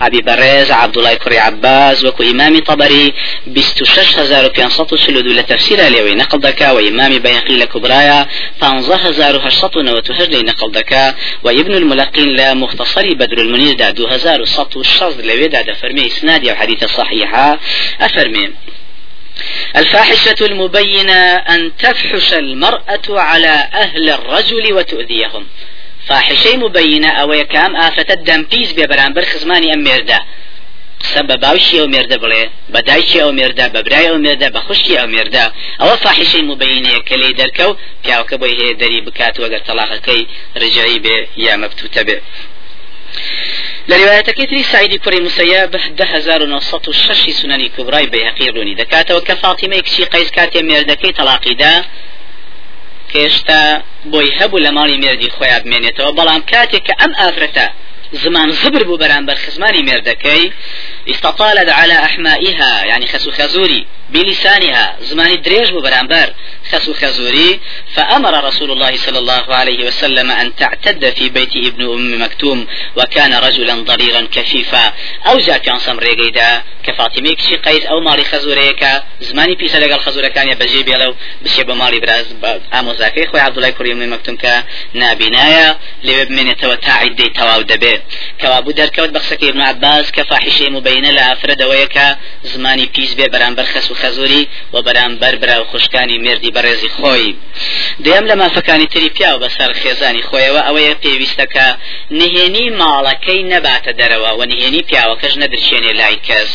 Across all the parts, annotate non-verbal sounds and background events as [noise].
أبي بريز عبد الله كري عباس وكو إمام طبري بستو شش هزار و بيانصط سلود لتفسير ليوي نقل دكا وإمام بيقي لكبرايا فانزه هزار هشط نوتو هجلي نقل دكا وابن الملقين لا مختصري بدر المنير دا دو هزار وصط الشرط لوي دا فرمي إسناد حديث صحيحة أفرمي. الفاحشة المبينة أن تفحش المرأة على أهل الرجل وتؤذيهم. فاحشەی مبینە ئەوەیە کام ئافرەتە دەمپیس بێ بەرامبەر خزمانی ئەم مێردە قسە بە باوشی ئەو مێردە بڵێ بە دایکی ئەو مێردە بە برای ئەو مێردە بە خوشکی ئەو مێردە ئەوە فاحشەی مبینەیە کە لێ دەرکەو پیاوەکە بۆی هەیە دەری بکات وەگەر تەلاقەکەی ڕجایی بێ یا مەبتوتە بێ. لرواية كتري سعيد كري ونصط الشش سنني كبراي بيهقي روني دكاته وكفاطمة يكشي قيس كاتي ميردكي تلاقي ده کێشتا بۆی هەبوو لە ماڵی مێردی خۆیان بمێنێتەوە بەڵام کاتێک کە ئەم ئافرەتە زمان زبر بو برانبر خزماني مردكي استطالت على أحمائها يعني خسو خزوري بلسانها زمان دريج بو برانبر خسو خزوري فأمر رسول الله صلى الله عليه وسلم أن تعتد في بيت ابن أم مكتوم وكان رجلا ضريرا كفيفا أو جاء أنصم ريقيدا كفاطمة كشي قيس أو مالي خزوريكا زماني بيسا لقال خزورة كان يبجي بيلو بشي بمالي براز آموزاكي خوي عبد الله كريم مكتوم كنابنايا لبمن توتاعد دي تواو دبي. کەوابوو دەرکەوت بەخسەکە ابن عباس کە فاحشەی مبینە لە ئافرەدەوەیە کە زمانی پیس بێ بەرامبەر خەس و خەزوری و بەڕێزی خۆی. دێم لە مافەکانی تری پیا و بەسەر خێزانی خۆیەوە ئەوەیە پێویستەکە نهێنی ماڵەکەی نەباتە دەرەوە و نهێنی پیاوەکەش نەدرچێنێ لای کەس.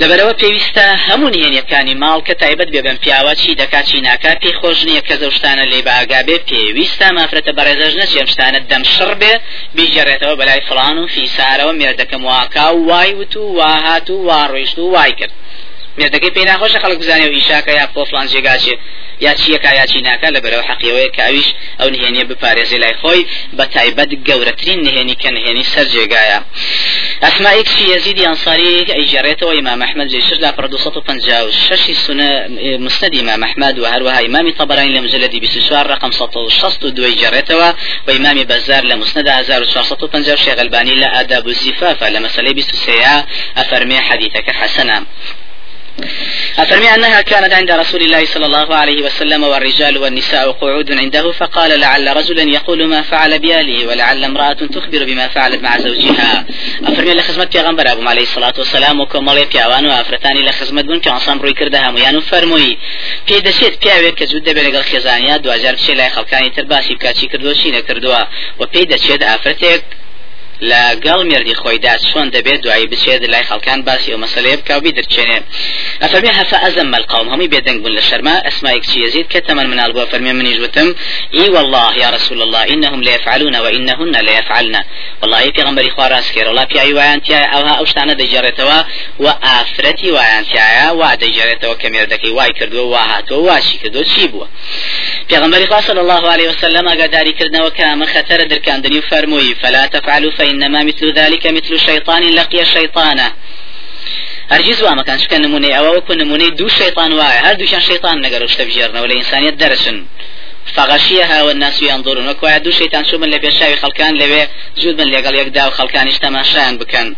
لەبەرەوە پێویستە هەموو نهێنیەکانی ماڵ کە تایبەت بێ بەم پیاوە چی دەکات چی ناکات پێی خۆش نییە کە زەوشتانە لێ باگابێ پێویستە مافرەتە بەڕێزەش نەچێم شتانە دەم شڕ بێ بیژێڕێتەوە بەلای فلان و فیسارەوە مێردەکەم واکا و وای وت و واهات و وا ڕۆیشت و وای کرد. مێردەکەی پێی ناخۆشە خەڵک بزانێ و ئیشاکە یا پۆ فلان جێگاچێ یا چیەکە یا چی ناکە لە بەرەوە حەقیەوەی کاویش ئەو نهێنیە بپارێزی لای خۆی بە تایبەت گەورەترین نهێنی کە نهێنی سەر جێگایە ئەسمائێک چی یزیدی ئەنساری ئەیژێڕێتەوە ئیمام ئەحمەد لێ شش لا پڕ 256 سنە مسند ئیمام ئەحمەد و هەروەها ئیمامی طبراني لمجلدی 24 رقم 162 جێڕێتەوە و ئیمامی بەزار لە مسند 1450 شێخ البانی لە ئاداب الزفاف لە مەسلەی 23 ئەفەرمێ حەدیثەکە حەسەنە أفرمي أنها كانت عند رسول الله صلى الله عليه وسلم والرجال والنساء قعود عنده فقال لعل رجلا يقول ما فعل بياله ولعل امرأة تخبر بما فعلت مع زوجها. أفرمي لخزمة پیغمبر أبو عليه الصلاة والسلام وكمالي پیاوان وأفرتاني لخزمة بون كأنصام روي كردها ميانو فرموي في دسيت پیاوێک کە زود دەبێت لەگەڵ خێزانیا دوجار بچێ لای خەڵکانی تر باسی بکچی کردوە چی نەکردووە. و پێی دەچێت ئافرەتێک لە گەڵ مێردی خۆیدا چۆن دەبێت دوایی بچێت لای خەڵکان باسی ئەو مەسلەیە بکاوبی دەرچێنێ ئەفەرمێ هەفە ئەزەم القوم هەمووی بێدەنگ بوون لە شەرما ئەسمایك چی يزيد كتمن من البوا فرمي من يجوتم إي والله يا رسول الله إنهم لا يفعلون وإنهن لا يفعلن. والله في غنبري خواراس كير الله في اي وان تي أو ها اوشتانه دجرتوا وافرتي وان تي وا دجرتوا كميردكي واي كردو وا هاتو واشي كردو چی بووە پێغمبەری خوا صلى الله عليه وسلم ئاگاداری کردنەوە کە ئەمە خەتەرە دەرکاندنی و فەرمووی فلا تفعلوا فإنما مثل ذلك مثل شيطان لقي شيطانه هەرگیز وا مەکان چکە نمونەی ئەوە وەکو نمونەی دوو شەیطان وایە. هەردووشان شەیطان نەگەر شتە بژێرنەوە لە ئینسانیت دەرسن فغشيها والناس ينظرون وكوا دو شيطان شو من لبي شاوي خلقان لبي جود من لقال يقدا وخلقان اجتماع شان بكن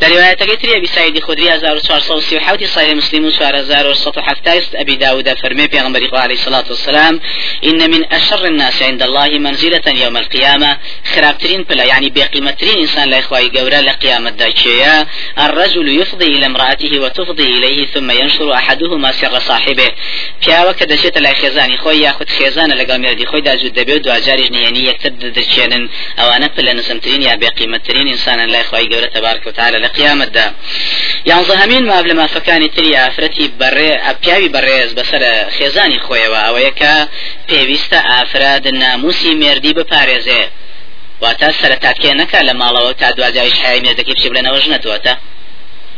در رواية تقيتري أبي سعيد خدري 1437 صحيح مسلم 4117 أبي داود فرمي بيغمبر عليه الصلاة والسلام إن من أشر الناس عند الله منزلة يوم القيامة. خرابترين بلا يعني بقيمترين إنسان لا إخوائي قورا لقيامة داكيا الرجل يفضي إلى امرأته وتفضي إليه ثم ينشر أحدهما سر صاحبه. پیاوە کە دەچێتە لای خێزانی خۆی یاخود خێزانە لەگەڵ مێردی خۆی داجود دەبێت دوجاریش نێنی یەکتر دەچێنن. ئەوانە پلە نزمترین یا بێقیمەترین ئینسانن لای خۆی گەورە تەبارک و تعالی لە قیامەتدا. یانزە هەمین ماب لە مافەکانی تری ئافرەتی بەڕێ پیاوی بەڕێز بەسەر خێزانی خۆیەوە. ئەوەیە کە پێویستە ئافراد ناموسی مێردی بپارێزێ. واتە سەرەتاتکێ نەکە لە ماڵەوە تا دوجاریش حای مێردەکەی بچێ بلێنەوەژ نەتوەتە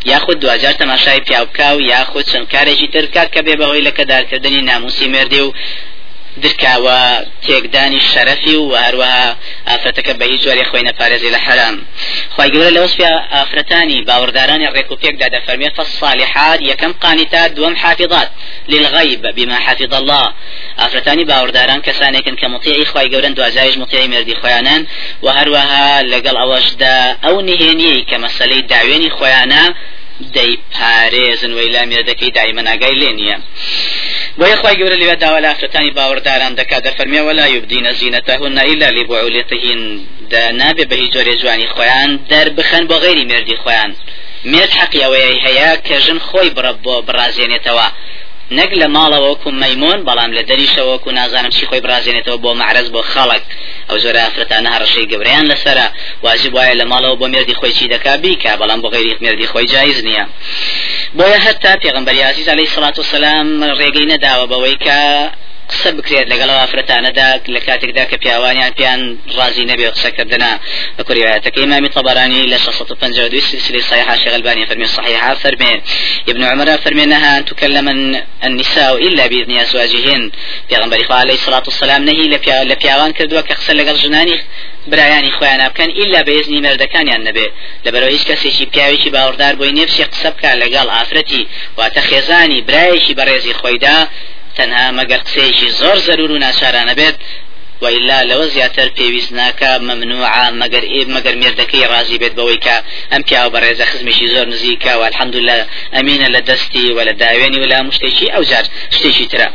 یاخود دوجار تەماشای پیاوکە و یاخود چەند کارێکی تر کات کە بێ بەهۆی لە کەدارکردنی ناموسی مردی و درکاوە تێکدانی شەرەفی و هەروەها ئافرەتەکە بە هیچ جۆری خۆی نەپارێزی حرام. خی گەورە لە وەسپی ئافرەتانی باوەڕدارانی ڕێک و پێکدا فالصالحات یەکەم قانیتات دووەم حافظات. للغیب بما حفظ الله. ئافرەتانی باوەڕداران کەسانێکن کە مطیعی خی گەورن دوازایش مطیعی مردی خۆیانان و هەروەها لەگەڵ ئەوەشدا ئەو نهێنیی کە مەسلەی داوێنی دەی پارێزن وی لا مێردەکەی دایمە ناگای لێ نییە. بۆیە خی گەورە لێوە داوا لە ئافرەتانی باوەڕداران دەکات دەفەرمێ ولا یبدینە زینەتەهن إلا لبعولتهن دا نابێ بە هیچ جۆرێ جوانی خۆیان دەربخەن بۆ غیری مردی خۆیان. مێت حەقی ئەوەیە هەیە کە ژن خۆی بڕە بۆ بڕازێنێتەوە نەک لە ماڵەوە وەکو مەمون بەڵام لە دەریشەوە وەکو نازانم چی خۆی برازێنێتەوە بۆ معرز بۆ خەڵک. ئەو زۆرە ئافرەتانە هەڕەشەی گەوریان لەسرە. واجب وایە لە ماڵەوە بۆ مردی خۆی چی دەکا بیکە بەڵام بۆ غیری مردی خۆی جایز نییە. بۆیە هەتا پێغمبەری عزیز علیه الصلاة والسلام ڕێگەی نەداوە بەوەی کە قسە بکرێت لەگەڵ ئافرەتانەدا لە کاتێکدا کە پیاوانیان پیان ڕازی نەبێ قسەکردنا بە کوریایەتەکە ئمامی طبراني ل 652 سلسلة صحيحة. شيخ الباني فرمي صحيحة. فرمي ابن عمر فرمي أنها أن تكلم النساء إلا بإذن أزواجهن. پیغمبر عليه الصلاة والسلام نهي لبياوان كردوا كخسل لەگەڵ ژنانی برایانی خۆیان بکەن ئللا بەێزنی مردەکانیان نەبێ لەبەرەوە هیچ کەسێکی پیاوێکی باوەڕدار بۆی نێفشی قسە بکە لەگەڵ ئافرەتی واتە خێزانی برایەکی بەڕێزی خۆیدا تەنها مەگەر قسەیەکی زۆر زەرور و ناچارانە بێت وإلا لو زیاتر پێویست ناکە ممنوعە مەگەر مەگەر مێردەکەی ڕازی بێت بەوەی کە ئەم پیاوە بەڕێزە خزمێکی زۆر نزیکە و الحەمدلله ئەمینە لە دەستی و لە داوێنی ولا مشتێکی ئەو جار شتێکی ترە.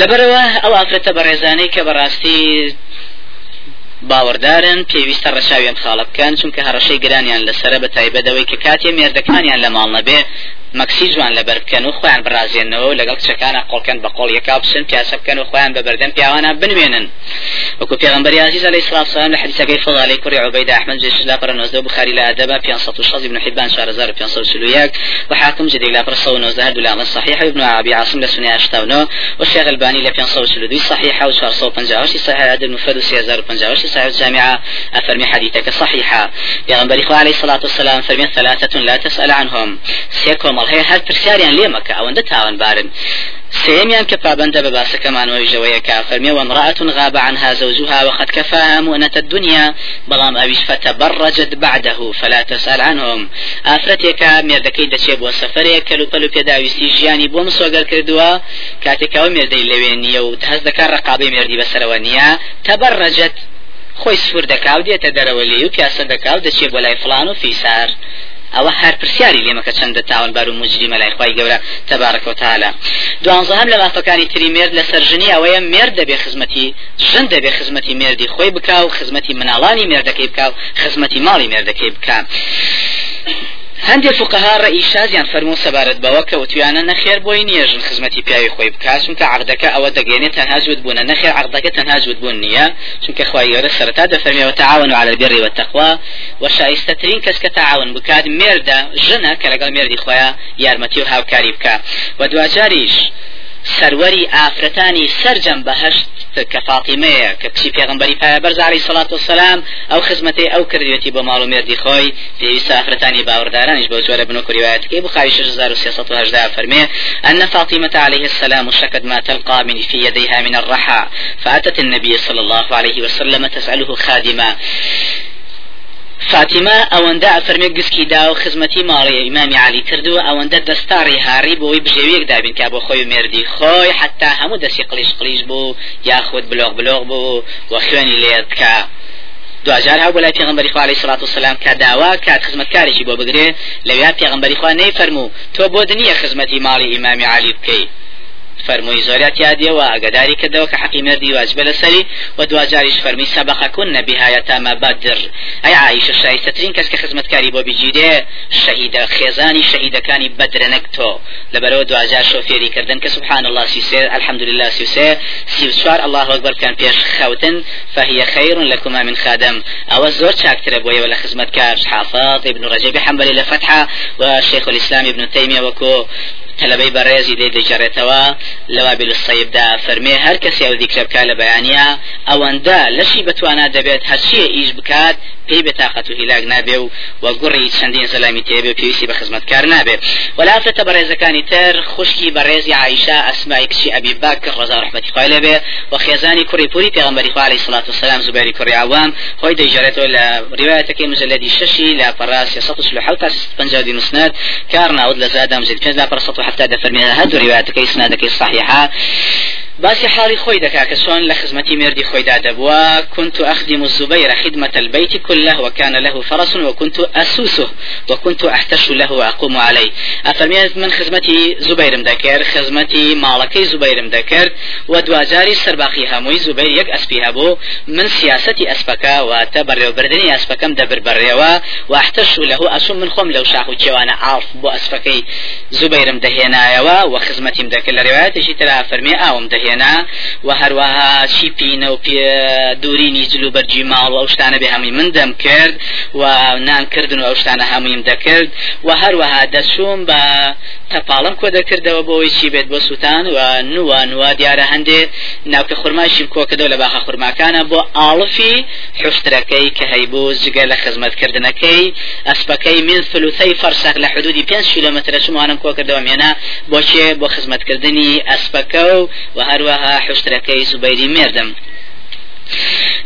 لەبەرەوە ئەو ئافرەتە بەڕێزانەی کە بەڕاستی باوەڕدارن پێویستە ڕەشاویان خاڵە بکەن چونکە هەڕەشەی گرانیان لەسرە بە تایبەتەوەی کە کاتێ مێردەکانیان لە ماڵ نەبێ مەکسی جوان لەبەر بکەن و خۆیان برازێنەوە لەگەڵ کچەکانە قۆڵکەن بە قۆڵ یەکا بچن پیاسە بکەن و خۆیان بە بەردەم پیاوانە بنوێنن. وەکو پێغمبەری عزیز علیه الصلاة والسلام لە حدیثەکەی فضالی کوڕی عبید احمد جێش لا پر نوزده بخاری لە ئەدەبە 560 ابن حبان 4541 وحاكم جدي لا پر 119 دولا صحيح ابن ابي عاصم لسنة اشتاونو والشيخ الباني ل 532 صحيحة و 458 صحيح عدد المفرد 3058 صحيح الجامعة أفرمي حديثك صحيحة پیغمبر عليه الصلاة والسلام فرمي ثلاثة لا تسأل عنهم. سيكم کۆمەڵ هەیە هەر پرسیاریان لێ مەکە ئەوەندە تاوانبارن سيميان كفابندا بباسك ما نوجوية كافر مي وامرأة غاب عنها زوجها وقد كفاها مؤنة الدنيا بلام أبيش فتبرجت بعده فلا تسأل عنهم. آفرتك مردكي دشيب وسفريك كلو بلو بيدا ويستيجياني بوم سوغر كردوا كاتك ومردي لوينيا وتهز دكار رقابي مردي بسروانيا تبرجت خۆی سوور دەکاو دێتە دەرەوە لێ و پیاسە دەکاو دەچێت بۆ لای فلان و فیسار. ئەوە هەر پرسیاری لێمەکە چەندە تاوانبار و مجریمە لای خی گەورە تەبارەک و تاالە دوانزەهم لە مافەکانی تری مێرد لە سەرژنی ئەوەیە مێرد دەبێ خزمەتی ژن دەبێ خزمەتی مێردی خۆی بکا و خزمەتی مناڵانی مێردەکەی بکا و خزمەتی ماڵی مێردەکەی بکە هەندێک فقها ڕئی شازیان فەرمو سەبارەت بەوە کە وتویانە نەخێر بۆی نیێژن خزمەتی پیاوی خۆی بکات چونکە عقدەکە ئەوە دەگەێنێت تەنها جوود بوونە نەخێر عقدەکە تەنها جوود بوون نییە چونکە خوای گەورە سەرتا دەفەرمیەوە تعاون على البر والتقوى وشایستەترین کەس کە تعاون بکات مێردە ژنە کە لەگەڵ مێردی خۆیان یارمەتی و هاوکاری بکە. و دوجاریش سەروەری ئافرەتانی سرجەم بەهشت کە فاتیمەیە کە کچی پێغمبەری پایبەرز عەلەیهی سەڵات وسەلام ئەو خزمەتی ئەو کردوێتی بۆ ماڵ و مێردی خۆی پێویستە ئافرەتانی باوەڕدارانیش بۆ جۆرە بنۆ کوریوایەتەکەی بخاری 6380 فەرمێ أن فاطمة عليه السلام شكت ما تلقى من في يديها من الرحى فأتت النبي صلى الله عليه وسلم تسأله خادما فاتیمە ئەوەندە فەرمێ گسکی دا و خزمەتی ماڵی ئیمامی علی کردو ئەوەندە دەستاری هاری بۆی بژێویەک دابین کا بۆ خۆی مێردی خۆی حتا هەموو دەستی قلیش قلیش بوو یاخود بلۆغ بلۆغ بوو و خوێنی لێت کە دوجار هاو بەلای پێغمبەری خوا علیه الصلاة والسلام کە داوا کات خزمەتکارێکی بۆ بگرێ لەویا پێغمبەری خوا نەیفەرموو تۆ بۆ دنیە خزمەتی ماڵی ئیمامی علی بکەیت فرمووی زۆریات یادیەوە ئەگەداری کردەوە کە حەقی مردی واجبە لەسەری و دوجاریش فەرمی سەبقەکون نەبیهایە تامە بەدر ئەی عیشە شایستەترین کەس کە خزمەتکاری بۆ بگیرێ شەهیدە خێزانی شەهیدەکانی بەدرەنەک تۆ. لەبەرەوە دوجار شۆفێری کردن کە سبحان الله سیسێ الحمد لله سیسێ. سی چوار الله أكبر كان بيش خوتن فهي خير لكما من خادم أو زور شاكتر بوي ولا خزمة كار حافظ ابن رجب حنبلي لفتحة وشيخ الإسلام ابن تيمية وكو تەلەبەی بەڕێزی دەی دەجارێتەوە لەوا بێ سەیبدا فەرمێ هەر کەسی ئەو دیکرە بکە لە بەیانە ئەوەندە لەشی بتوانە دەبێت هەرچیە ئیش بکات پێی بتاقەت و هیلاک نابێ و وە گوڕی چەندین زەلامی تێبێ پێویستی بە خزمەتکار نابێ وەلافرەتە بەڕێزەکانی تر خوشکی بەڕێزی عیشا ئەسمای کچی ئەبی باکر ڕزا ڕحمەتی خوای لێبێ و خێزانی کوڕی پوری پێغەمبەری خوا عەلەیهی سڵات وسلام زوبەری کوڕی عوام خۆی دەیژێڕێتەوە لە ڕوايەتەکەی مجلدی ششی لە پەڕاس 150 مسند كار نعود لزادام زيد كنز لا برصة دفر من هذا رواياتك إسنادك الصحيحة باسی حاڵی خۆی دەکا کە چۆن لە خزمەتی مردی خۆیدا دەبووە. كنت أخدم الزبير خدمة البيت كله وكان له فرس وكنت أسوسه وكنت أحتش له وأقوم عليه. أفرميت من خزمتي زبير دكر خزمتي مالكي زبير دكر ودواجاري سرباقي هموي زبير يك أسبيها بو من سياسة أسبكا وتبر وبردني أسبكم دبر بريوا وأحتش له أسوم من خم لو شاخو جوانا عارف بو أسبكي زبير دهينا وخزمتي مدكر لروايات شي ترى فرمي آوم دهينا هێنا و هەروەها چی پینە و پێ دوورینی جلو بەرجی ماڵ و ئەو شتانە بێ هەمووی من دەم کرد و نانکردن و ئەو شتانە هەموویم دەکرد و هەروەها دەچوم بە تەپاڵم کۆ دەکردەوە بۆەوەی چی بێت بۆ سووتان و نووە نووە دیارە هەندێ. ناوکە خورماشیم کۆکردەوە لە باخە خورماکانە بۆ ئاڵفی حشتەکەی کە هەیبوو جگە لە خزمەتکردنەکەی. ئەسپەکەی من فلوتەی فەرسەق لە حدودی 5 کیلومتر چمانم کۆکردەوە مێنا بۆچێ بۆ خزمەتکردنی ئەسپەکە و هەروەها حشتەکەی زوبەیری مێردم.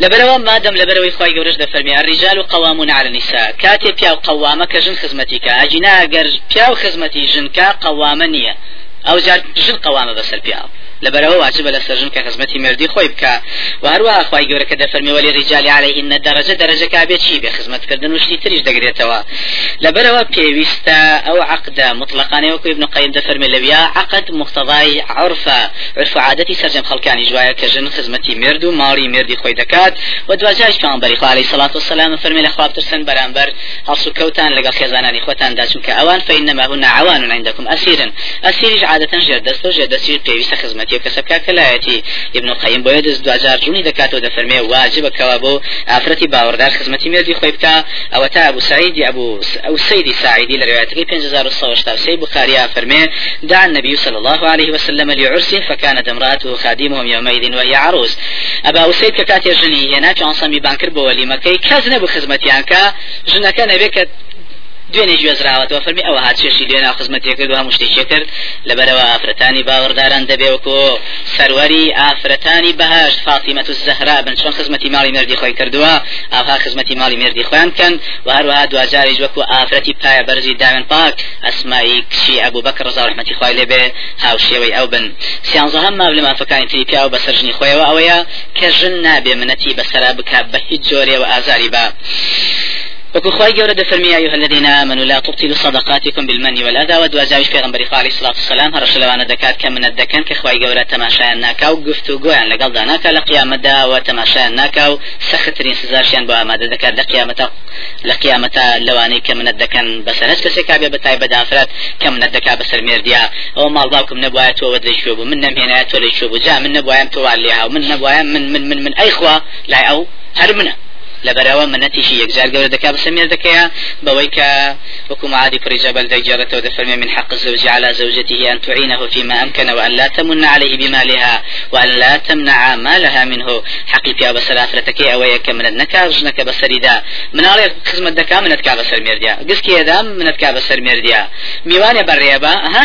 لبروا ما دم لبروا إخوة جورج دفرمي الرجال قوامون على النساء كاتي بياو قوامة كجن خزمتي كا أجينا أجر بياو خزمتي جن كا قوامة نية أو جار جن قوامة بس البياو لبروا واجب لسرجن كخزمتي مردي خوي بك وهروا أخوي جورا كده فرمي ولي رجال عليهن درجه درجه كابي شي بخزمت كردن وشتي تريج دغريتوا لبروا بيويستا أو عقد مطلقا يوكو ابن قيم ده فرمي لبيا عقد مقتضاي عرفه عرف عادتي سرجم خلقاني جوايا كجن خزمتي مردو مالي مردي خوي دكات ودواجاش كان بري عليه الصلاه والسلام فرمي الاخواب ترسن برامبر هصو كوتان لقى خزاناني خوتان داشن كاوان فإنما هن عوان عندكم اسيرا اسير عاده جردست جردست بيويست خزمتي خزمەتی کەسەکە کەلایەتی ابن قیم بۆیە دەست دوجار جوونی دەکاتەوە دەفەرمێ واجبەکەوە بۆ ئافرەتی باوەڕدار خزمەتی مێردی خۆی بکە ئەوە تا. ئەبو سعیدی ئەبوو ئەو سیدی سعیدی لە روايتەکەی 5173 بخاري فرمي دعا النبي صلى الله عليه وسلم لعرسه فكانت امرأته خادمهم يومئذ وهي عروس. أبا أسيد كاتي جني هنا كان صمي بانكر بولي مكي كازن بو خزمتيان كا جنكا نبيك دوێنێ گوێزراوەتەوە فەرمی ئەوە هات چێشی لێنا خزمەتی کرد و هەموو شتێکی کرد. لەبەرەوە ئافرەتانی باوەڕداران دەبێ وەکو سەروەری ئافرەتانی بەهشت فاتیمەت و زەهرا بن چۆن خزمەتی ماڵی مردی خۆی کردووە. ئاها خزمەتی ماڵی مردی خۆیان کەن. و هەروەها دوجاریش وەکو ئافرەتی پایە بەرزی داوێن پاک ئەسمایی کشی ئەبوو بەکر ڕزا ڕحمەتی خوای لێبێ هاوشێوەی ئەو بن. سیانزە هەم ماو لە مافەکانی تری پیا و بەسەرژنی خۆیەوە ئەوەیە کە ژن نابێ منەتی بەسەرا بکات بە هیچ جۆرێەوە ئازاری بە وكو جورة دفرمي أيها الذين آمنوا لا تبطلوا صدقاتكم بالمن والأذى ودوازاوش في غنبري عليه الصلاة والسلام هرش لوانا دكات كم من الدكان كخواهي جورة تماشايا ناكا وقفتو قوان لقل داناكا لقيامة دا وتماشايا ناكا وسخترين سزارشيان بو أمادة دكات لقيامة لقيامة لواني كم من الدكان بس هس كسي كابيا بتاي بدافرات كم من ميرديا أو مال باوكم نبوايا تو ود ليشوبو من نمهنا تو ليشوبو جاء من تو عليها ومن نبوايا من من من من أي خوا لا أو هرمنا لبروا منتيشي يكزار قولة دكا بسمير دكيا بويكا وكم عادي فري جبل ديجارة ودفرمي من حق الزوج على زوجته أن تعينه فيما أمكن وأن لا تمن عليه بمالها وأن لا تمنع مالها منه. حقي فيها بسر أفرتكي أويك من النكا جنك بسريدا من على خزمة دكا من بسر ميرديا قسكي يدام من بسر ميرديا ميواني بريبا ها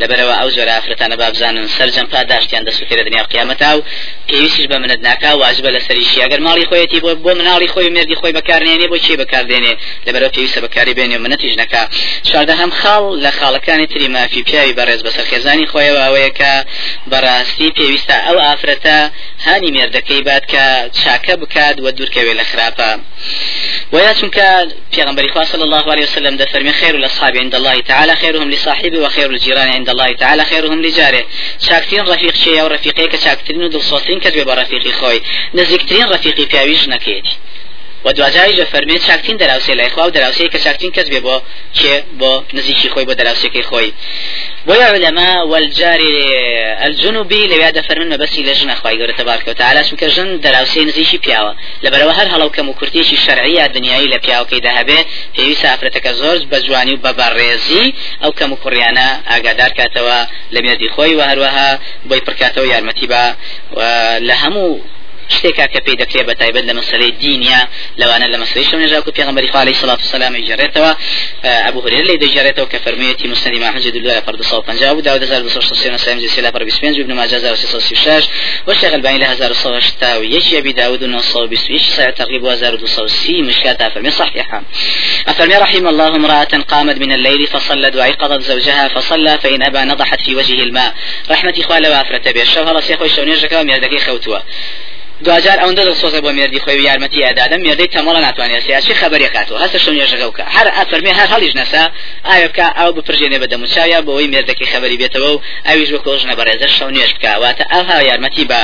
لەبەرەوە ئەو جۆرە ئافرەتانە بابزانن. سەررجەم پاداشتیان دەسوکرە دنیا قیامەتا و پێویستیش بە منت ناکا واجبە لە سەریشی ئەگەر ماڵی خۆیەتی بۆ بۆ مناڵی خۆی مردی خۆی بەکارنێنێ بۆ چی بەکاردێنێ؟ لەبەرەوە پێویستە بەکاری بێنێ منەتیش نەکا چواردە هەم خاڵ لە خاڵەکانی تری مافی پیاوی بەڕێز بەسەر خێزانی خۆیەوە ئەوەیە کە بەڕاستی پێویستە ئەو ئافرەتە هانی مێردەکەی بات کە چاکە بکات و دوورکەوێ لە خراپە. ويا چونك پیغمبر صلى الله عليه وسلم ده فرمي خير الاصحاب عند الله تعالى خيرهم لصاحبه وخير الجيران عند الله تعالى خيرهم لجاره. شاكتين رفيق شيء أو رفيقي كشاكتين ودل صوتين كتب برفيقي خوي نزكتين رفيقي بياويج نكيتي و دوجاری فەرمێت چاکتین دەراوسێ لای خوا و دەراوسەیە کە چاکتین کەس بێ بۆ کێ بۆ نزیکی خۆی بۆ دەراوسەکەی خۆی. بۆیە علەما والجاری الجنوبی لەویا دەفەرمن مەبەسی لە ژنە خی گەورە تبارکە و تعالی چونکە ژن دەراوسەی نزیکی پیاوە. لەبەرەوە هەر هەڵەو کەم و کورتێکی شەرعی دنیایی لە پیاوەکەی دەهبێ پێویست ئافرەتەکە زۆر بە جوانی و بەبارڕێزی ئەو کەم و کوڕیانە ئاگادار کاتەوە لە مێردی خۆی و هەروەها بۆی پرکاتەوە یارمەتی بە لە هەموو شتێکا کە پێی دەکرێت بە تایبەت لە مەسلەی دینیا لەوانە لە مەسلەی شەونێژا و پێغمبەری خوا عەلەیهی سڵات وسلام ئیجارێتەوە ئەبو هريرة لي دەجارێتەوە کە فەرموویەتی مسند ما حجد الله فرد صوب پنجاب و داود هزار دوسر سوسيون سلام جسي لا فربي سبينج ابن ماجه هزار وسيسو سيشاش والشيخ الباني شتاوي يجي أبي داود ونصو بسويش ساعة ترغيب وهزار دوسو سي مشكات فرمي صحيحة أفرمي رحم الله امرأة قامت من الليل فصلت وأيقظت زوجها فصلى فإن أبى نضحت في وجهه الماء. رحمتي خوالة وافرة بيش شو هلا سيخوي شونيجك وميردكي خوتوا. دوجار ئەوەندە دڵسۆزە بۆ مێردی خۆی یارمەتی ئەدادەم مێردەی تەمەڵە ناتوانێت سیاسی خبری کاتەوە هەستە شو نوێژەکە بکە. هەر ئەفەرمێ هەر هەڵیش نەسا ئایا بکە ئەو بپرژێنێ بە دەموچاویا بۆەوەی مێردەکەی خبری بێتەوە و ئەویش بە کۆژنە بەڕێزە شەو نوێش بکە. واتە ئەها یارمەتی بە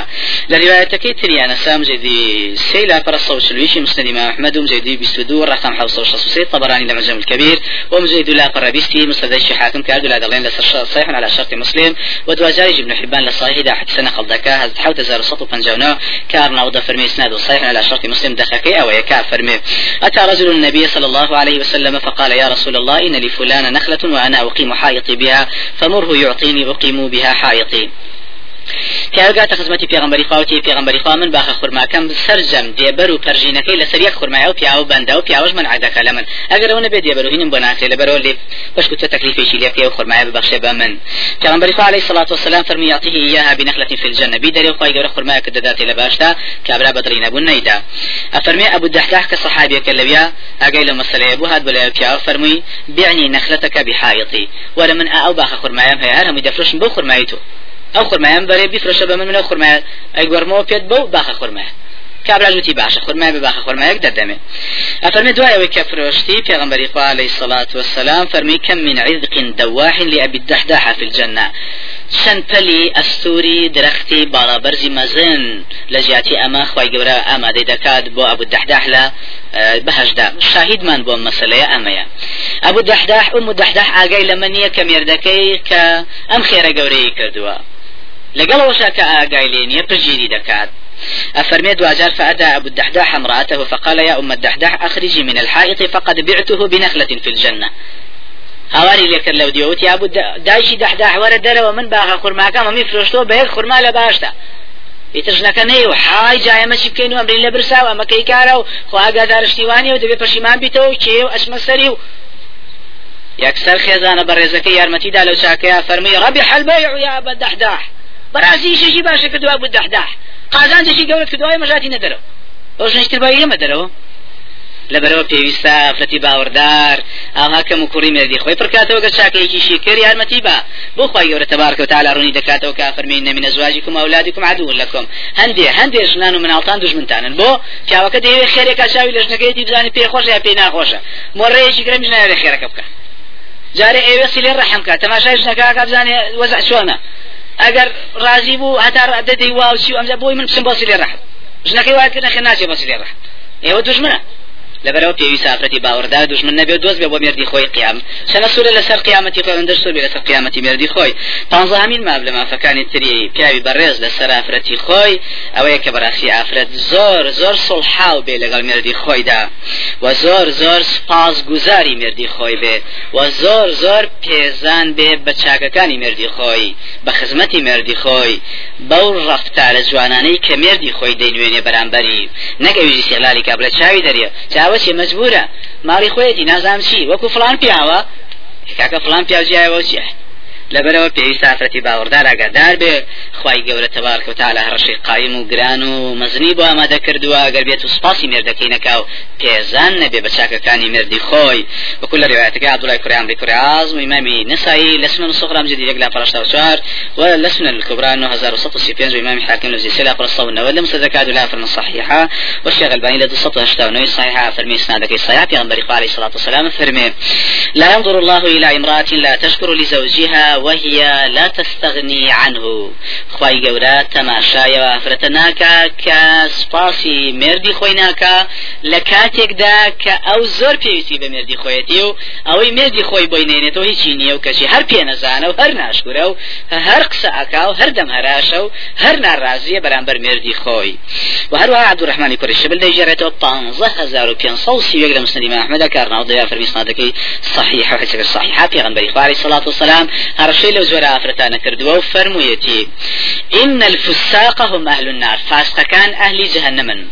لە ریواەتەکەی تریانە سام جدی سيلا پر الصوشلويشي مسند إمام أحمد ومجيدي بيستدو رقم حوصة وشخصية طبراني لمجمع الكبير ومجيد لا قربيستي مسند الشحاكم كاردو لا دلين صحيح على شرط مسلم. ودواجاري ابن حبان لصحيح دا حد سنة خلدك هز حوت زار سطو بنجاونا كارنا وضا فرمي إسناد صحيح على شرط مسلم دخكي أو يكافر مي أتى رجل النبي صلى الله عليه وسلم فقال يا رسول الله إن لفلان نخلة وأنا أقيم حائطي بها فمره يعطيني أقيم بها حائطي. پیاگاتە خزمەتی پێغمبەری خاوتی پێغمبەری خوا من باخە خورماکەم سرجەم دێبەر و پەرژینەکەی لەسەر یەک خورمایە و پیاوە بەندە و پیاوەش من عادەکە لە من. ئەگەر ئەو نەبێت دێبەر و هینم بۆ ناسێ لەبەرەوە لێ بەشکوتە تەکلیفێکی لێ پێ و خورمایە ببەخشێ بە من. پێغمبەری خوا علیه الصلاة والسلام فەرمی یعطیه إياها بنخلة في الجنة بی دەرێ خی گەورە خورمایە کە دەداتێ لە باشدا کابرا بەدڵی نەبوون نەیدا. ئەفەرمێ ئەبو دەحداح کە صحابیەکە لەویا ئەگەی لە مەسەلەیە بوو هات بە لە پیاوە فەرمووی بعني نخلتك بحائطي ولا من أو باخ خرمايام هي هرم يدفرش بو خرمايتو ئەو خورمایان بەرێ بیفرۆشە بە من منە خورمای ئەی گوەرمەوە پێت بەو باخە خورمای کابراژ وتی باشە خورمای بە باخە خورمایەک دەدەمێ ئەفەرمێ دوایەوەی کە فرۆشتی پێغمبەری خوا عليه الصلاة والسلام فەرمی كم من عذق دواح لأبي الدحداح في الجنة. چەند پەلی ئەستوری درەختی باڵابەرزی مەزن لە ژیاتی ئەمە خی گەورە ئامادەی دەکات بۆ ئەبوو دەحداح لە بەهشدا شاهیدمان بۆ مەسلەیە ئەمەیە ئەبوو دەحداح ئەم دەحداح ئاگای لە منیە کە مێردەکەی کە ئەم خێرە گەورەی کردووە لەگەڵەوەشا کە ئاگای لێ نییە پژگیری دەکات. أفرمي دوازار فأدى أبو الدحداح امرأته فقال يا أم الدحداح أخرجي من الحائط فقد بعته بنخلة في الجنة. لك لو ديوتي أبو دايشي دحداح ورد دروا من باغا خرما كما مي فرشتو بهيك خرما لباشتا ئیترژنەکە نەی و حای جایمەشی بکەین و ئەمرین لە برسا و ئەمەکەی کارە و خواگادارشتیوانی و دەبێت پەشیمان بیتەوە و کێ و ئەچمە سەری و. یەکسەر خێزانە بە ڕێزەکەی یارمەتیدا لەو چاکەیە فەرمی ڕەبی دەحداح بەرازی شەشی باشە کردووە بوو دەحداح قازانجێکی گەورە کردوای مەژاتی نەدەرەوە. ئەو ژنشتر بای ئێمە دەرەوە. لەبەرەوە پێویستە ئافرەتی باوەڕدار ئاها کەم و کوڕی مردی خۆی پرکاتەوە گە چاکەیەکی شیکر یارمەتی بە بۆ خی گەورە تبارکە و تعالی ڕوونی دەکاتەوە کە فەرمین نەمینە زواجیکم ئەولادیکم عدو لەکم هەندێ هەندێ ژنان و مناڵتان دژمنتانن بۆ پیاوەکە دەیەوێت خێرێکا چاوی لە ژنەکەیەتی بزانانی پێ خۆش یا پێی ناخۆشە. مۆڕەیەکی گرم ژنایە خێرەکە بکە. جارێ ئێوە سیلێ ڕەحم کە تەماشای ژنەکە بزانێ وەزع چۆنە؟ ئەگەر ڕازی بوو هەتا دەدەی واوچی و ئەمجا بۆی من بۆ سیلێ ڕەحم ژنەکەی وای ناچێ بە سیلێ ڕەحم ئێوە دژمنە. لەبەرەوە پێویست ئافرەتی باوەڕدار دوژمن نەبێت دۆست بێ بۆ مردی خۆی قیام چەنە سوورە لەسەر قیامەتی خۆی ئەندەر سوور لەسەر قیامەتی مردی خۆی. پانزەهامین ماب لە مافەکانی تری پیاوی بەڕێز لەسەر ئافرەتی خۆی ئەوەیە کە بەڕاستی ئافرەت زۆر زۆر سڵحاو بێ لەگەڵ مردی خۆیدا و زۆر زۆر سپاس گوزاری مردی خۆی بێ و زۆر زۆر پێزان بێ بە چاکەکانی مردی خۆی بە خزمەتی مردی خۆی. بەو ڕفتارە جوانانەی کە مردی خۆی دەینوێنێ بەرامبەری. نەگەویژی سێڵالی کابرە چاوی دەریە. چاوە ئەوەشی مجبورە. ماڵی خۆیەتی نازام چی؟ وەکو فلان پیاوە. کاکە فلان پیاوجیایەوە چیە؟ لەبەرەوە پێویست ئافرەتی باوەڕدار ئاگادار بێ. خی گەورە تەبارک و تعالی هەڕەشی قایم و گران و مەزنی بۆ ئامادە کردووە. گەر بێت و سپاسی مێردەکەی نەکاو پێزان نەبێ بە چاکەکانی مردی خۆی. وەکو لە ڕێواتەکە عبدوڵای کوریان ڕی کوریاز و ئیمامی نسایی لە سنن سوغرام جدی یەک لا پرشتا و چوار و لە سنن الكبرى 9135 و إمام حاكم لفزي سلا فرصة والنوى لم سزكاد لا فرن صحيحة والشيخ الباني لدى سطة اشتاونوي صحيحة فرمي سنادك صحيحة في غنبري عليه الصلاة والسلام فرمي لا ينظر الله إلى امرأة لا تشكر لزوجها وهي لا تستغني عنه. خواي گەورە تەماشایەوە ئافرەتە ناکە کە سپاسی مردی خۆی ناکە لە کاتێکدا کە ئەو خۆیەتی و ئەوەی مردی خۆی بۆی نێنێتەوە هیچی نییە و کەچی هەر پێ نەزانە و هەر ناشکورە و هەر قسە ئەکا و هەر دەم هەراشە و هەر ناڕازیە بەرامبەر مردی خۆی. و هەروە عبدوڕحمانی و پێنج سەڵ سیوێک لە مسلمی ئەحمەدە کارناو دەیا فەرمی سنادەکەی صحیح و حەسەکە صحیح پێغەمبەری خواری صلاة والسلام هەرشەی لەو زۆرە ئافرەتانە کردووە و فەرموویەتی إن الفساق هم أهل النار فاسقكان أهل جهنم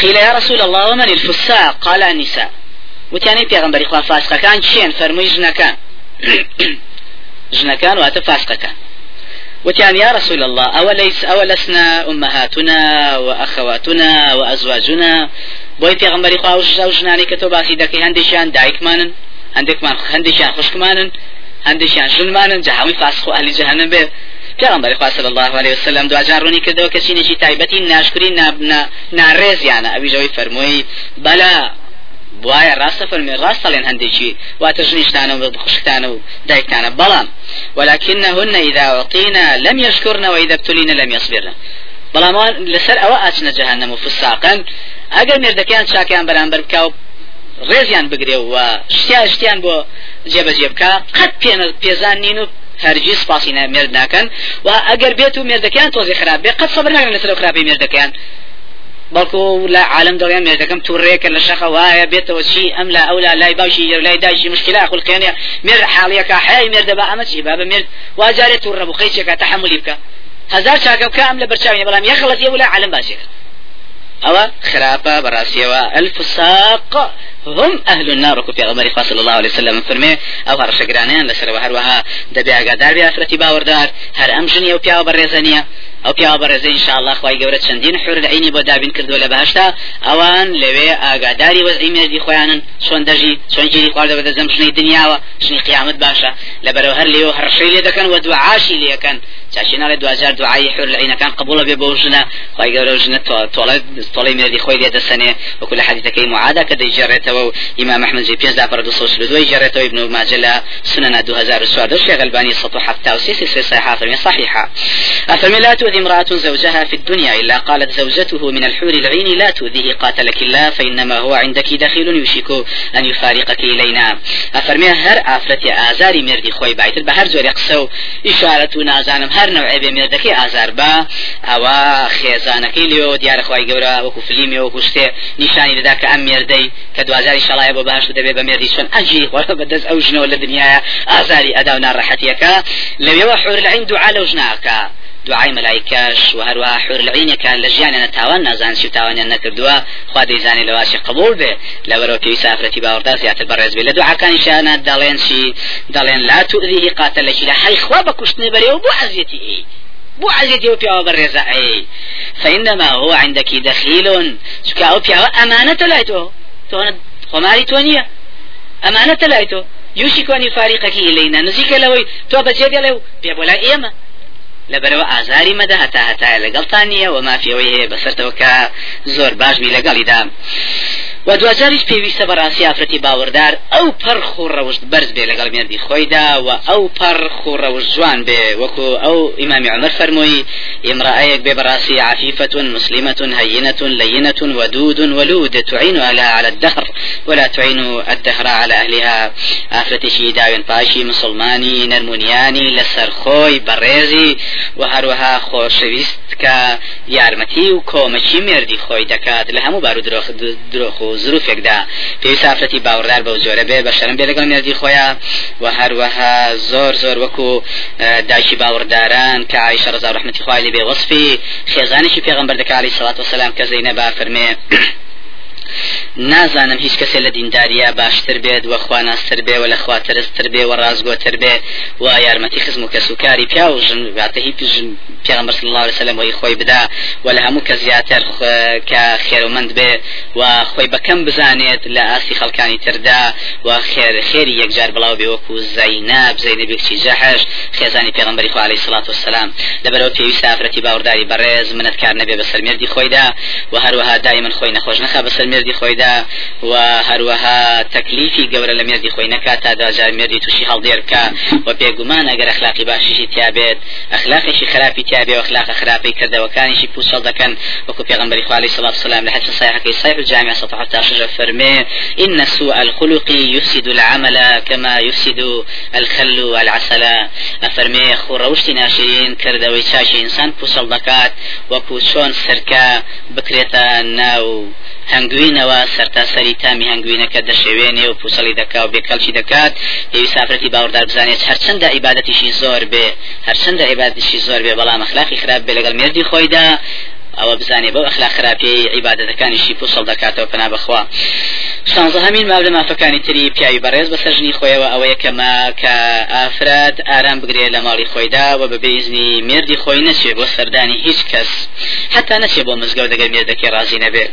قيل يا رسول الله ومن الفساق؟ قال النساء. پیغمبر خوا فاسقكان چين فرموي جنكان جنكان [coughs] واتە فاسقكان وتيان يا رسول الله أوليس أولسنا أمهاتنا وأخواتنا وأزواجنا بۆی پێغمبەری خوا ژنانی کە تۆ باسی دەکەی هەندێکیان دایکمانن هەندێکمان هەندێکیان خوشکمانن هەندێکیان ژنمانن جەهامی فاسخ و ئەهلی جەهەنم بێ. پیغمبر خوا صلی الله علیه وسلم دو جار ڕوونی کردەوە کەسی نشی تایبەتی ناشکری ناڕێزیانە ئەوی ژەوەی فەرمووی بەلا وایە ڕاستە فەرمی ڕاست دەڵێن هەندێکی واتە ژنیشتانە و خوشکتانە و دایکتانە. بەڵام ولكنهن إذا أعطينا لم يشكرن وإذا ابتلين لم يصبرن. بەڵام لەسەر ئەوە ئاچنە جەهنم و فساقن. ئەگەر مێردەکەیان چاکیان بەرامبەر بکە و ڕێزیان بگرێ و شتیا شتیان بۆ جێبەجێ بکە قەت پێزان نین و هەرگیز سپاسی مێرد ناکەن. و ئەگەر بێت و مێردەکەیان تۆزی خراپ بێ قەت سەبر ناکەن لەسەر خراپی مێردەکەیان بەڵکو لە عالم دەڵیان مێردەکەم تووڕێکە لە شەخە وایە بێتەوە چی ئەم لا ئەو لا لای باشی لای داشی مشکلا خولکێنێ مێر حاڵیەکە حای مێردە بە ئەمە چی با بە مێرد واجارێت تووڕە بخەی چێکە تەحملی بکە هزار چاکە بکە ئەم لە بەرچاوی بەڵام یەخڵەتی ولا عالم باشێکە ئەوە خراپە بەڕاستیەوە الفساق هم أهل النار وكو في صلى الله عليه وسلم فرمي أو هر شقرانيان لسر وهر وها دبي أقادار بأفرتي باوردار. هر أمجني أو بياو إن شاء الله خواهي قورت شندين حور العيني بو دابين كردو لبهشتا أوان لوي أقاداري وزعي مردي خوانن شون دجي شون جيري خوارد بدا زمشني دنيا شني قيامت باشا لبرو هر ليو هر شي لي دكن ودعاشي لي كان چاشینا لە دوجار دوعای حور العینەکان قبول بێ بۆ ژنە. خی گەورە ژنە تۆڵی مێردی خۆی لێ دەسەنێ. وەکو لە حەدیثەکەی معادا کە دەیجێڕێتەوە و ئیمام ئەحمد جی پێنج دافر دو سوس لدوی جێڕێتەوە ابن ماجه لە سنن 2004 شيخ الباني سطو حتى وسيسي سي صحيحة فرمي صحيحة أفرمي لا تؤذي امرأة زوجها في الدنيا إلا قالت زوجته من الحور العين لا تؤذيه قاتلك الله فإنما هو عندك دخيل يوشك أن يفارقك إلينا. أفرمي هر آفرتي آزاري مردي خوي بايت بهر زوري قسو إشارة نازانم هر نوعێ بێ مێردەکەی ئازار بە ئەوە خێزانەکەی لێ دیارە خی گەورە وەکو فلیمی وەکو شتێ نیشانی دەدا کە ئەم مێردەی کە دوازاری شڵایە بۆ باش دەبێت بە مێردی چۆن ئەجی وەرە بەدەست ئەو ژنەوە لە دنیاە ئازاری ئەدا دوعای ملائکەش و هەروە العینەکە لە ژیانە تاوان نازان چی تاوانیان نەکردووە خوا دەیزانێت لەواشی قبول بێ. لەبەرەوە پێوی سافرەتی باوەڕدا زیاتر بەڕێز بێ. لە دوعاکانی شانە دەڵێن چی؟ دەڵێن لا تؤذيه قاتلەکی لە حی خوا بە کوشتنی بەرێ و بۆ عزیەتی بو عزيزي وبيا وبرزا اي فإنما هو عندك دخيل. شكا أو بيا أمانة لايتو تو خماري تونية أمانة لايتو يوشك أن يفارقك إلينا نزيك لوي تو بجيب لو بيا بولا إيما لەبەرەوە ئازاری مەدە هەتا هەتایە لەگەڵتان نییە و مافیەوەی هەیە بەسەرتەوە کە زۆر باشبی لەگەڵیدا. و دوجاریش پێویستە بەڕاستی ئافرەتی باوەڕدار ئەو پەرخ و ڕەوشت بەرز بێ لەگەڵ مێردی خۆیدا و ئەو پەرخ و ڕەوش جوان بێ. وەکو ئەو ئیمامی عمر فەرمووی امرأيك ببراسي عفيفة مسلمة هينة لينة ودود ولود تعين على على الدهر ولا تعين الدهر على أهلها. آفرتي شي داوين باشي مسلماني نرمونياني لسر خوي بريزي وهروها خوشويست كا يارمتي وكومشي مردي خوي دكات لهمو بارو دروخ دروخ و زروفێکدا پێوی سافرەتی باوەڕدار بەو جۆرە بێ بە شەرم بێ لەگەڵ مێردی خۆیان. و هەروەها زۆر زۆر وەکو دایکی باوەڕداران کە عیشە ڕزا ڕحمەتی خوای بێ وەصفی. خێزانێکی پێغەمبەر دەکا عەلەیهی سەڵات وسەلام کە زەینەبا فەرمێ نازانم هیچ کەسێ لە دینداریە باشتر بێت وە خواناستر بێ و لە خواترستر بێ و ڕازگۆتر بێ و یارمەتی خزم و کەسوکاری پیا و ژن واتە هی پێغمبەر صلی الله عليه وسلم وی خۆی بدا و لە هەموو کە زیاتر کە خێرمەند بێ و خۆی بەکەم بزانێت لە ئاسی خەڵکانی تردا و خێر خێری یەکجار بڵاو بێ وەکو زەیناب زەینەبێکی جەحش خێزانی پێغمبەری خوا عليه الصلاة والسلام لەبەرەوە پێویستە ئافرەتی باوەڕداری بەڕێز منەت کار نەبێ بەسەر مێردی خۆیدا و هەروەها دایمەن خۆی نەخۆش نەخا بەسەر مێردی خۆیدا خۆیدا و هەروەها تەکلیفی گەورە لە مێردی خۆی نەکات تا داجار مێردی تووشی هەڵدێر بکە و پێگومان ئەگەر ئەخلاقی باشیشی تیابێت ئەخلاقیشی خراپی تیابێ و ئەخلاق خراپی کردەوەکانیشی پوسەڵ دەکەن وەکو پێغمبەری خوالی صلی الله عليه وسلم لحديث صحيح كي صحيح الجامع 116 فرمي إن سوء الخلق يفسد العمل كما يفسد الخل العسل أفرمي خو روشتي ناشرين كردوي چاشي إنسان پوسەڵ دەکات وەکو چۆن سەرکە بکرێتە ناو هەنگوینەوە سەرتاسەری تامی هەنگوینەکە دەشێوێنێ و پوسەڵی دەکا و بێکەڵکی دەکات پێوی سافرەتی باوەڕدار بزانێت هەرچەندە عیبادەتیشی زۆر بێ هەرچەندە عیبادەتیشی زۆر بێ بەڵام ئەخلاقی خراپ بێ لەگەڵ مێردی خۆیدا ئەوە بزانێ بەو ئەخلاق خراپی عیبادەتەکانیشی پوسەڵ دەکاتەوە پنا بخوا. شانزە هەمین ماو لە مافەکانی تری پیاوی بەڕێز بە سەرژنی خۆیەوە ئەوە یەکەمە کە ئافراد ئارام بگرێت لە ماڵی خۆیدا و بە بێزنی مردی خۆی نەچێ بۆ سەردانی هیچ کەس. حتا نەچێ بۆ مزگەوت دەگەر مێردەکەی ڕازی نەبێت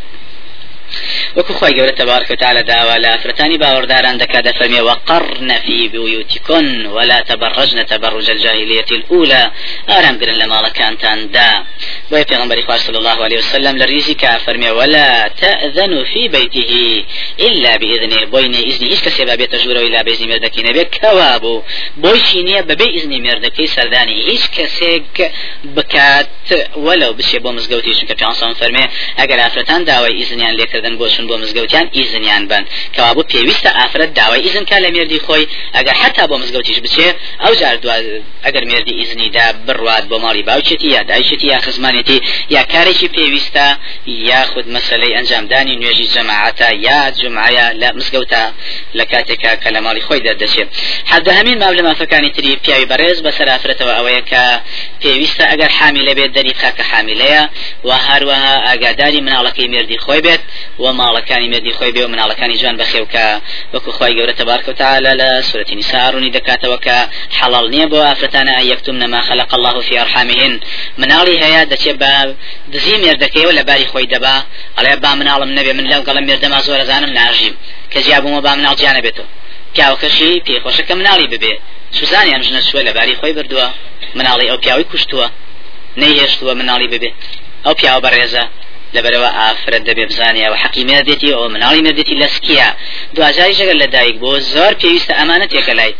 وەکو تبارك وتعالى داوا لا فرتاني باورداران دكا دفرمي وقرن في بيوتكن ولا تبرجن تبرج الجاهلية الأولى. آرام قرن لما كانتان دا. ويا پیغمبر خواه صلى الله عليه وسلم لريزي كافرمي ولا تأذن في بيته إلا بإذنه بوين إذن. إيش كسي بابي تجورو إلا بإذن مردكي؟ نبي كوابو. بوشي نية ببي إذن مردكي سرداني. إيش كسيك بكات ولو بشي بو مزقوتي شنك في فرمي أقر أفرتان داوي إذنيان ليكر کردن بۆچون بۆ مزگەوتیان ئیزنیان بن. کەوا بۆ پێویستە ئافرەت داوای ئیزن کا لە مێردی خۆی. ئەگەر حتا بۆ مزگەوتیش بچێ ئەو جار ئەگەر مێردی ئیزنیدا بڕوات بۆ ماڵی باوچێتی یا دایشتی یا خزمانێتی یا کارێکی پێویستە یا خود مەسلەی ئەنجامدانی نوێژی جەماعەتە یا جمعە لە مزگەوتە لە کاتێکا کە لە ماڵی خۆی دەردەچێت. حەدە هەمین ماو لە مافەکانی تری پیاوی بەڕێز بەسەر ئافرەتەوە ئەوەیە کە پێویستە ئەگەر حامیلە بێت دەری خاکە حامیلەیە و هەروەها ئاگاداری مناڵەکەی مێردی خۆی بێت و ماڵەکانی مێردی خۆی بێ و مناڵەکانی جوان بەخێوکە وەکو خی گەورە تبارك وتعالى لا سورة نساء روني دكاتة وكا حلال بو أفرتانا أن يكتمن ما خلق الله في أرحامهن مناڵی هەیە دەچێت بە دزی مێردەکەی و لە باری خۆی دەبا ئەڵێ با مناڵم نەبێ من لەو گەڵم مێردەما زۆر زانم ناژیم. کە جیابوومە با مناڵ جیانە بێتەوە پیاوەکەشی پێخۆشەکە مناڵی ببێ. سوزانیان ژنە سوە لە باری خۆی بردووە. مناڵی ئەو پیاوی کوشتووە. نەیهێشتووە مناڵی ببێ. ئەو پیاوە بەڕێزە. لەبەرەوە ئافرەت دەبێ بزانێ و حەقی مێردێتی ئەو مناڵی مێردێتی لەسکیە دوجاری ژەگەر لە دایک بۆ زۆر پێویستە ئەمانەتێکە لای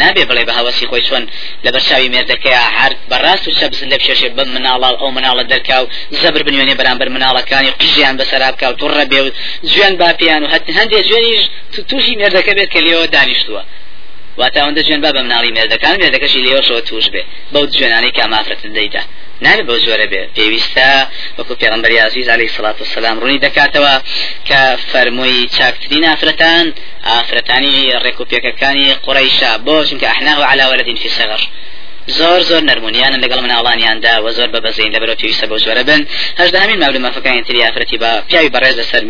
نابێ بڵێ بە هەوەسی خۆی چۆن لە بەرچاوی مێردەکەی هەر بەڕاست و شەبز لە پێشێ بم مناڵ ئەو مناڵە دەرکا و زەبر بنوێنێ بەرامبەر مناڵەکانی قژیان بەسەرابکە و توڕە بێ و جوێن باپیان و هەندێک جوێنیش تووشی مێردەکە بێت کە لێەوە دانیشتووە. واتە ئەوەندە جوێن با بە مناڵی مێردەکان مێردەکەشی لێەوەشەوە توش بێ. بەو جوێنانەی کامافرەت دەیدا. نابێ بۆ زۆرە بێ. پێویستە وەکو پێغمبەر عزیز عليه الصلاة والسلام ڕوونی دەکاتەوە کە فەرمووی چاکترین ئافرەتان ئافرەتانی ڕێکوپێکەکانی قڕیشا بۆ ئەحناه على ولد في صغر زۆر زۆر نەرمونیانن لەگەڵ مناڵانیاندا و زۆر بە بەزین لەبەرەوە پێویستە بۆ زۆرە بن. هەشدا هەمین ماولە مافەکانی تری ئافرەتی بە پیاوی بەڕێز لەسەر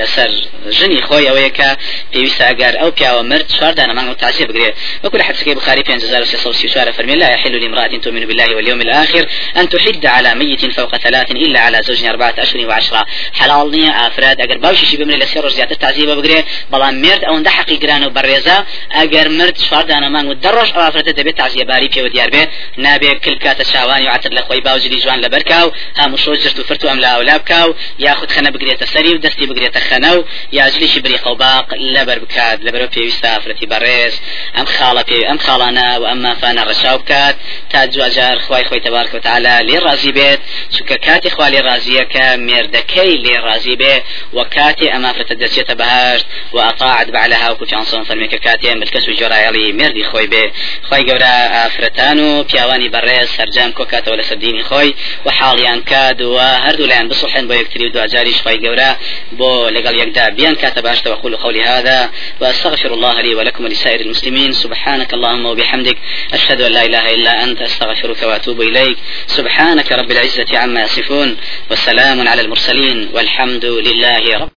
لەسەر ژنی خۆی ئەوەیە کە پێویستە ئەگەر ئەو پیاوە مرد چوار دانەمان و تاسی بگرێت وەکو لە حديث بخاري 5334 فرمي لا يحل لامرأة تؤمن بالله واليوم الآخر أن تحد على ميت فوق ثلاث إلا على زوج أربعة أشهر وعشرة. حلال نية أفراد أجر باوشي شي بمن بقري بلان مرد أو أجر مرد شوار دانەمان و دەڕۆژ ئەو ئافرەتە دەبێت تعزیێباری پێوە دیار بێ نابێ کل کاتە چاوانی عتر لە خۆی باوجلی جوان لە بەرکاو هەموو شۆ جرت و فرت و ئەم لا ئەولا بکاو یاخود خەنە بگرێتە سەری و دەستی بگرێتە خەنە و یاجلیشی بری خەوباق لەبەر بکات لەبەرەوە پێویستە ئافرەتی بەڕێز ئەم خاڵە پێ ئەم خاڵانە و ئەم مافانە ڕەچاو بکات تا جوجار خی خۆی تبارک وتعالى لێ ڕازی بێت چونکە کاتی خوا لێ مێردەکەی لێ ڕازی بێ و کاتی دەچێتە و بعلها وكو چانسون فەرمێکە کاتێ ملکەس و جۆرایەڵی مێردی خۆی بێ خی گەورە ئافرەتان و پیاوانی بەڕێز سەرجام کۆکاتەوە لە سەردینی خۆی و حاڵیان کات و هەردوو لایەن بسوحن بۆ یەکتری و دوجاریش خی گەورە بۆ لەگەڵ یەکدا. بیان کاتە باشتە وقول قولي هذا. وأستغفر الله لي ولكم ولسائر المسلمين. سبحانك اللهم وبحمدك أشهد أن لا إله إلا أنت أستغفرك وأتوب إليك. سبحانك رب العزة عما يصفون والسلام على المرسلين والحمد لله رب